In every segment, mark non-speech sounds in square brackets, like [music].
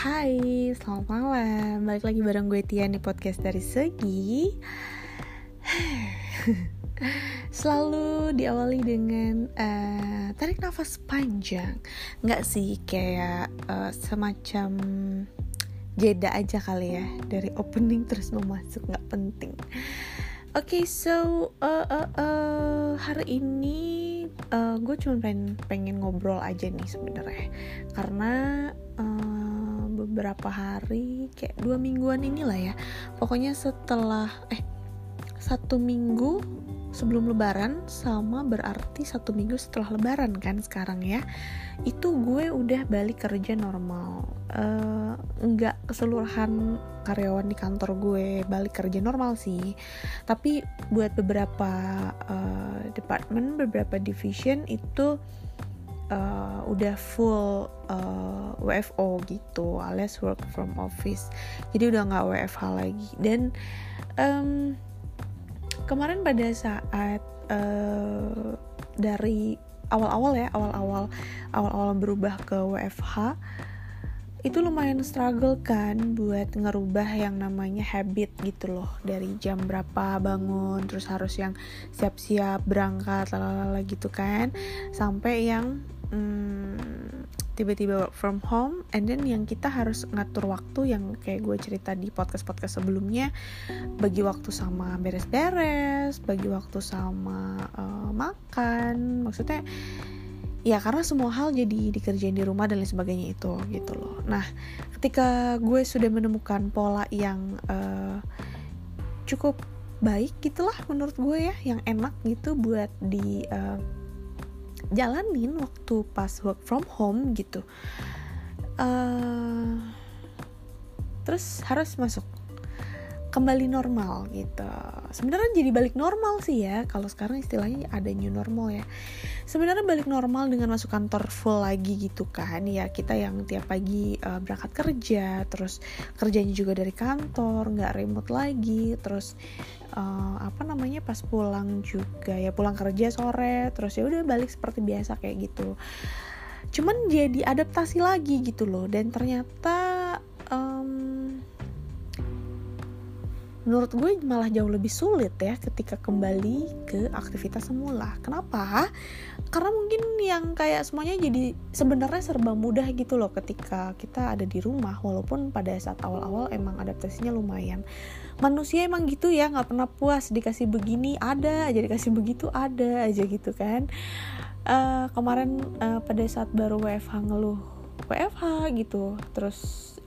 Hai, selamat malam. Balik lagi bareng gue Tian di podcast dari Segi. [sighs] Selalu diawali dengan uh, tarik nafas panjang. Nggak sih, kayak uh, semacam jeda aja kali ya Dari opening terus mau masuk, nggak penting. Oke, okay, so uh, uh, uh, hari ini uh, gue cuma pengen pengen ngobrol aja nih sebenarnya. Karena beberapa hari kayak dua mingguan inilah ya, pokoknya setelah eh satu minggu sebelum lebaran sama berarti satu minggu setelah lebaran kan sekarang ya. Itu gue udah balik kerja normal. Uh, nggak keseluruhan karyawan di kantor gue balik kerja normal sih. Tapi buat beberapa uh, department beberapa division itu uh, udah full uh, WFO gitu alias work from office. Jadi udah nggak WFH lagi. Dan um, kemarin pada saat uh, dari awal-awal ya awal-awal awal-awal berubah ke WFH itu lumayan struggle kan buat ngerubah yang namanya habit gitu loh. Dari jam berapa bangun terus harus yang siap-siap berangkat lalala gitu kan. Sampai yang hmm, tiba-tiba work from home and then yang kita harus ngatur waktu yang kayak gue cerita di podcast-podcast sebelumnya bagi waktu sama beres-beres bagi waktu sama uh, makan maksudnya ya karena semua hal jadi dikerjain di rumah dan lain sebagainya itu gitu loh. Nah ketika gue sudah menemukan pola yang uh, cukup baik gitulah menurut gue ya yang enak gitu buat di uh, jalanin waktu pas work from home gitu. Uh, terus harus masuk. Kembali normal gitu. Sebenarnya jadi balik normal sih ya kalau sekarang istilahnya ada new normal ya. Sebenarnya balik normal dengan masuk kantor full lagi gitu kan. Ya kita yang tiap pagi uh, berangkat kerja terus kerjanya juga dari kantor nggak remote lagi terus uh, apa namanya pas pulang juga ya pulang kerja sore terus ya udah balik seperti biasa kayak gitu. Cuman jadi adaptasi lagi gitu loh dan ternyata menurut gue malah jauh lebih sulit ya ketika kembali ke aktivitas semula. Kenapa? Karena mungkin yang kayak semuanya jadi sebenarnya serba mudah gitu loh ketika kita ada di rumah walaupun pada saat awal-awal emang adaptasinya lumayan. Manusia emang gitu ya nggak pernah puas dikasih begini ada aja dikasih begitu ada aja gitu kan. Uh, kemarin uh, pada saat baru WFH ngeluh WFH gitu terus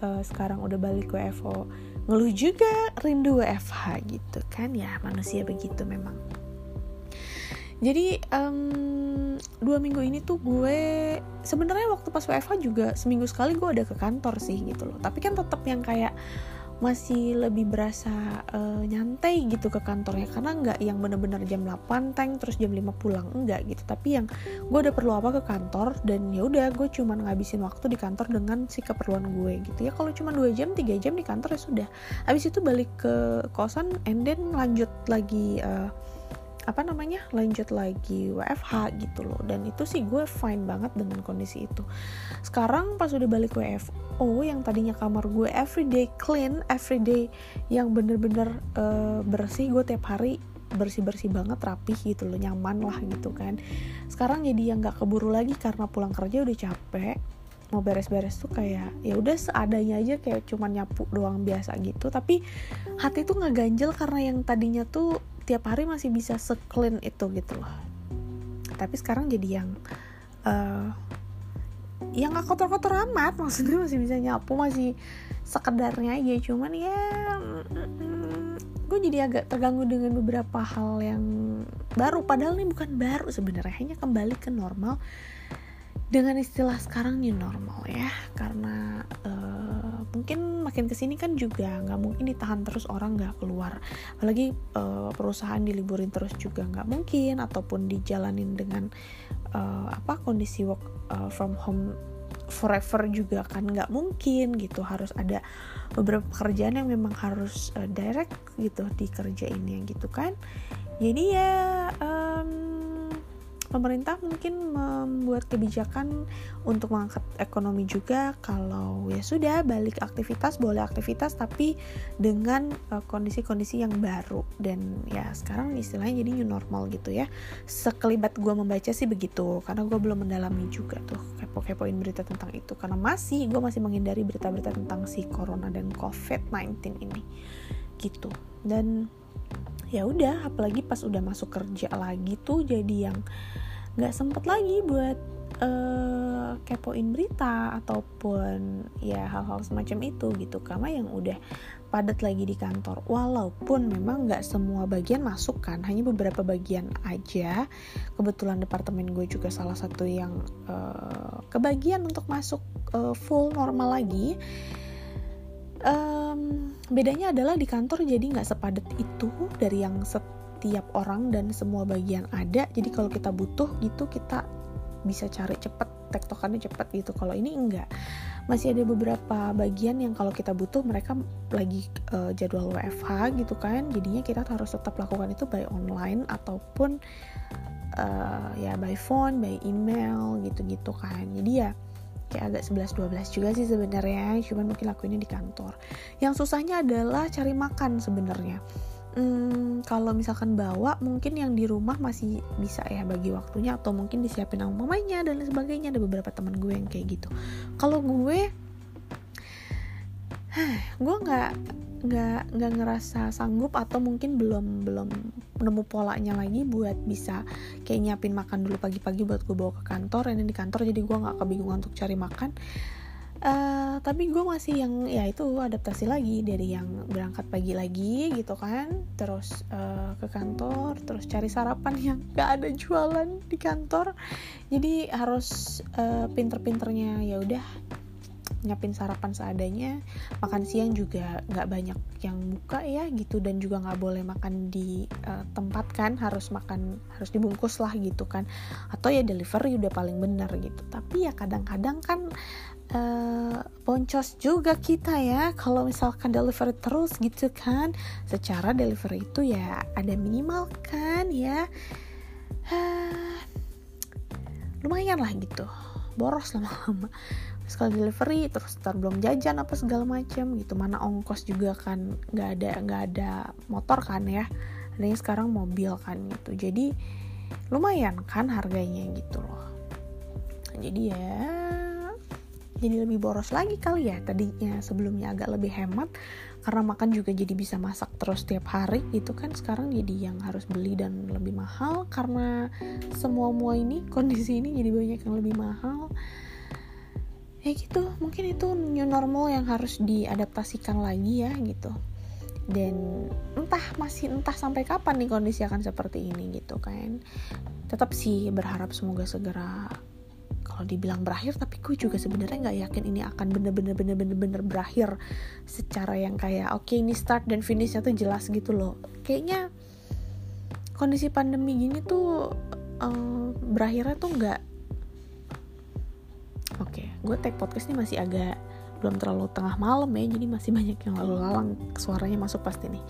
uh, sekarang udah balik WFO ngeluh juga rindu WFH gitu kan? Ya manusia begitu memang. Jadi um, dua minggu ini tuh gue sebenarnya waktu pas WFH juga seminggu sekali gue ada ke kantor sih gitu loh. Tapi kan tetap yang kayak masih lebih berasa uh, nyantai gitu ke kantornya. Karena nggak yang bener-bener jam 8 tank terus jam 5 pulang enggak gitu. Tapi yang gue udah perlu apa ke kantor dan ya udah gue cuman ngabisin waktu di kantor dengan si keperluan gue gitu. Ya kalau cuma dua jam tiga jam di kantor ya sudah. Habis itu balik ke kosan and then lanjut lagi uh, apa namanya lanjut lagi WFH gitu loh. Dan itu sih gue fine banget dengan kondisi itu. Sekarang pas udah balik WFO yang tadinya kamar gue everyday clean everyday yang bener-bener uh, bersih gue tiap hari bersih-bersih banget rapih gitu loh nyaman lah gitu kan. Sekarang jadi yang nggak keburu lagi karena pulang kerja udah capek mau beres-beres tuh kayak ya udah seadanya aja kayak cuman nyapu doang biasa gitu. Tapi hati tuh nggak ganjel karena yang tadinya tuh tiap hari masih bisa seclean itu gitu loh. Tapi sekarang jadi yang uh, yang gak kotor-kotor amat. [laughs] Maksudnya masih bisa nyapu masih sekedarnya aja. Cuman ya gue jadi agak terganggu dengan beberapa hal yang baru. Padahal ini bukan baru sebenarnya hanya kembali ke normal dengan istilah sekarang new normal ya karena uh, mungkin makin ke sini kan juga nggak mungkin ditahan terus orang nggak keluar. Apalagi uh, perusahaan diliburin terus juga nggak mungkin ataupun dijalanin dengan uh, apa kondisi work uh, from home forever juga kan nggak mungkin gitu. Harus ada beberapa pekerjaan yang memang harus uh, direct gitu dikerjain yang gitu kan. Jadi ya pemerintah mungkin membuat kebijakan untuk mengangkat ekonomi juga. Kalau ya sudah balik aktivitas boleh aktivitas tapi dengan uh, kondisi-kondisi yang baru. Dan ya sekarang istilahnya jadi new normal gitu ya. Sekelibat gue membaca sih begitu karena gue belum mendalami juga tuh kepo-kepoin berita tentang itu. Karena masih gue masih menghindari berita-berita tentang si corona dan covid-19 ini. Gitu. Dan ya udah apalagi pas udah masuk kerja lagi tuh jadi yang nggak sempet lagi buat uh, kepoin berita ataupun ya hal-hal semacam itu gitu. Karena yang udah padat lagi di kantor walaupun memang nggak semua bagian masuk kan hanya beberapa bagian aja. Kebetulan departemen gue juga salah satu yang uh, kebagian untuk masuk uh, full normal lagi um, bedanya adalah di kantor jadi nggak sepadat itu dari yang setiap orang dan semua bagian ada. Jadi kalau kita butuh gitu kita bisa cari cepet tektokannya cepet gitu. Kalau ini enggak. Masih ada beberapa bagian yang kalau kita butuh mereka lagi uh, jadwal WFH gitu kan. Jadinya kita harus tetap lakukan itu by online ataupun uh, ya by phone by email gitu-gitu kan. Jadi ya kayak agak 11-12 juga sih sebenarnya cuman mungkin lakuinnya di kantor. Yang susahnya adalah cari makan sebenarnya. Hmm, kalau misalkan bawa mungkin yang di rumah masih bisa ya bagi waktunya atau mungkin disiapin sama mamanya dan lain sebagainya. Ada beberapa teman gue yang kayak gitu. Kalau gue [sighs] gue nggak nggak nggak ngerasa sanggup atau mungkin belum belum nemu polanya lagi buat bisa kayak nyiapin makan dulu pagi-pagi buat gue bawa ke kantor ini di kantor jadi gue nggak kebingungan untuk cari makan. Uh, tapi gue masih yang ya itu adaptasi lagi dari yang berangkat pagi lagi gitu kan terus uh, ke kantor terus cari sarapan yang gak ada jualan di kantor. Jadi harus uh, pinter-pinternya ya udah nyiapin sarapan seadanya makan siang juga nggak banyak yang buka ya gitu. Dan juga nggak boleh makan di uh, tempat kan harus makan harus dibungkus lah gitu kan. Atau ya delivery udah paling benar gitu. Tapi ya kadang-kadang kan uh, boncos juga kita ya kalau misalkan delivery terus gitu kan. Secara delivery itu ya ada minimal kan ya. Uh, [sighs] lumayan lah gitu. Boros lama-lama sekali delivery terus ntar belum jajan apa segala macam gitu. Mana ongkos juga kan nggak ada nggak ada motor kan ya. Adanya sekarang mobil kan gitu. Jadi lumayan kan harganya gitu loh. Jadi ya jadi lebih boros lagi kali ya tadinya. Sebelumnya agak lebih hemat karena makan juga jadi bisa masak terus tiap hari itu kan. Sekarang jadi yang harus beli dan lebih mahal karena semua mua ini kondisi ini jadi banyak yang lebih mahal ya gitu mungkin itu new normal yang harus diadaptasikan lagi ya gitu. Dan entah masih entah sampai kapan nih kondisi akan seperti ini gitu kan. Tetap sih berharap semoga segera kalau dibilang berakhir tapi gue juga sebenarnya nggak yakin ini akan bener-bener bener-bener bener berakhir secara yang kayak oke okay, ini start dan finishnya tuh jelas gitu loh. Kayaknya kondisi pandemi gini tuh um, berakhirnya tuh nggak gue take podcast ini masih agak belum terlalu tengah malam ya jadi masih [laughs] banyak yang lalu lalang. Suaranya masuk pasti nih.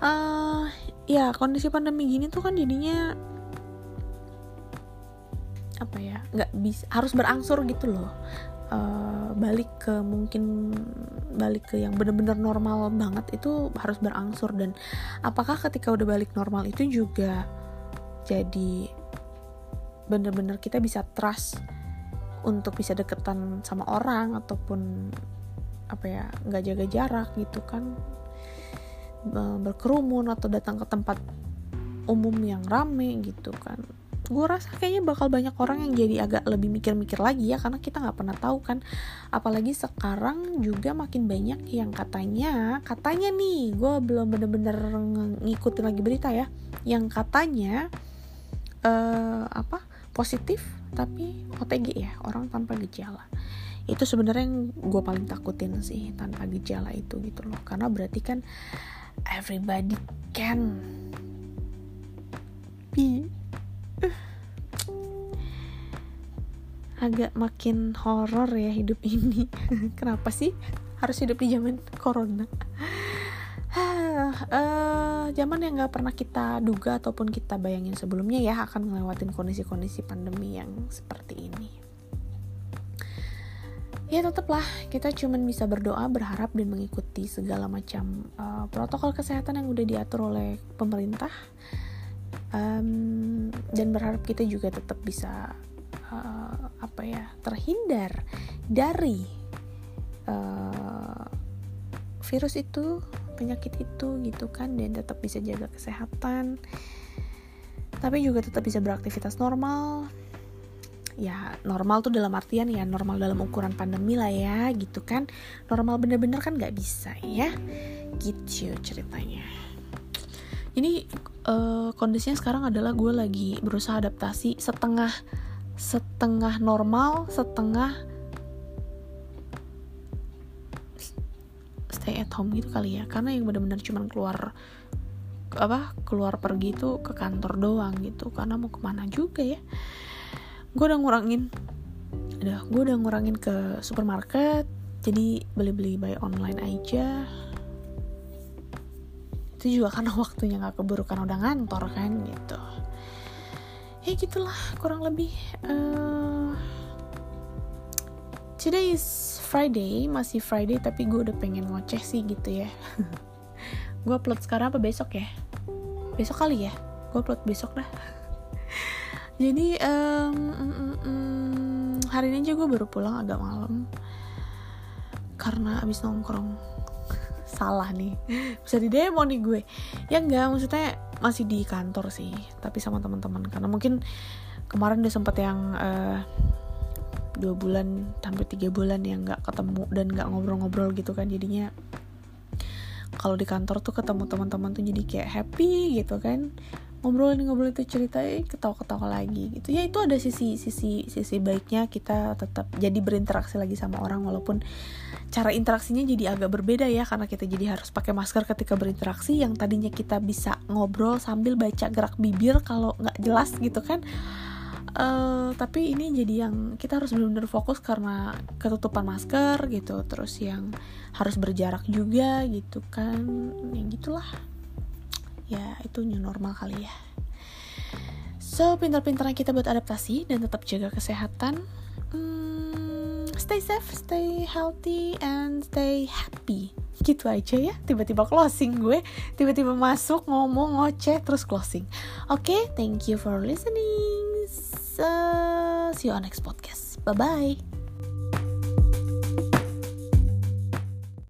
Uh, ya kondisi pandemi gini tuh kan jadinya apa ya nggak bisa harus berangsur gitu loh. Uh, balik ke mungkin balik ke yang bener-bener normal banget itu harus berangsur. Dan apakah ketika udah balik normal itu juga jadi bener-bener kita bisa trust untuk bisa deketan sama orang ataupun apa ya nggak jaga jarak gitu kan. Berkerumun atau datang ke tempat umum yang rame gitu kan. Gue rasa kayaknya bakal banyak orang yang jadi agak lebih mikir-mikir lagi ya karena kita nggak pernah tahu kan. Apalagi sekarang juga makin banyak yang katanya katanya nih gue belum bener-bener ngikutin lagi berita ya yang katanya uh, apa positif tapi OTG ya orang tanpa gejala. Itu sebenarnya yang gue paling takutin sih tanpa gejala itu gitu loh. Karena berarti kan everybody can be agak makin horor ya hidup ini. [laughs] Kenapa sih harus hidup di zaman corona? Uh, [sighs] zaman yang nggak pernah kita duga ataupun kita bayangin sebelumnya ya akan ngelewatin kondisi-kondisi pandemi yang seperti ini. Ya tetaplah kita cuman bisa berdoa, berharap dan mengikuti segala macam uh, protokol kesehatan yang udah diatur oleh pemerintah um, dan berharap kita juga tetap bisa uh, apa ya terhindar dari uh, virus itu penyakit itu gitu kan dan tetap bisa jaga kesehatan. Tapi juga tetap bisa beraktivitas normal. Ya normal tuh dalam artian ya normal dalam ukuran pandemi lah ya gitu kan. Normal bener-bener kan nggak bisa ya gitu ceritanya. Ini uh, kondisinya sekarang adalah gue lagi berusaha adaptasi setengah setengah normal setengah stay at home gitu kali ya. Karena yang benar-benar cuman keluar apa keluar pergi tuh ke kantor doang gitu. Karena mau ke mana juga ya. Gue udah ngurangin udah gue udah ngurangin ke supermarket. Jadi beli-beli by online aja. Itu juga karena [laughs] waktunya nggak keburu kan udah ngantor kan gitu. Ya gitulah kurang lebih uh, today is Friday masih Friday tapi gue udah pengen ngoceh sih gitu ya. [laughs] Gue upload sekarang apa besok ya? Besok kali ya? Gue upload besok dah. [laughs] Jadi um, um, um, hari ini aja gue baru pulang agak malam. Karena abis nongkrong. [laughs] Salah nih. Bisa di demo nih gue. Ya enggak maksudnya masih di kantor sih tapi sama teman-teman. Karena mungkin kemarin udah sempet yang uh, dua bulan hampir tiga bulan yang nggak ketemu dan nggak ngobrol-ngobrol gitu kan. Jadinya kalau di kantor tuh ketemu teman-teman tuh jadi kayak happy gitu kan. Ngobrol ini ngobrol itu cerita ketawa-ketawa lagi gitu. Ya itu ada sisi sisi sisi baiknya kita tetap jadi berinteraksi lagi sama orang walaupun cara interaksinya jadi agak berbeda ya karena kita jadi harus pakai masker ketika berinteraksi. Yang tadinya kita bisa ngobrol sambil baca gerak bibir kalau nggak jelas gitu kan uh, tapi ini jadi yang kita harus benar-benar fokus karena ketutupan masker gitu terus yang harus berjarak juga gitu kan yang gitulah. Ya itu new normal kali ya. So pintar-pintarnya kita buat adaptasi dan tetap jaga kesehatan. Hmm, stay safe stay healthy and stay happy. Gitu aja ya tiba-tiba closing gue. Tiba-tiba masuk ngomong ngoceh terus closing. Oke okay, thank you for listening See you on next podcast. Bye bye.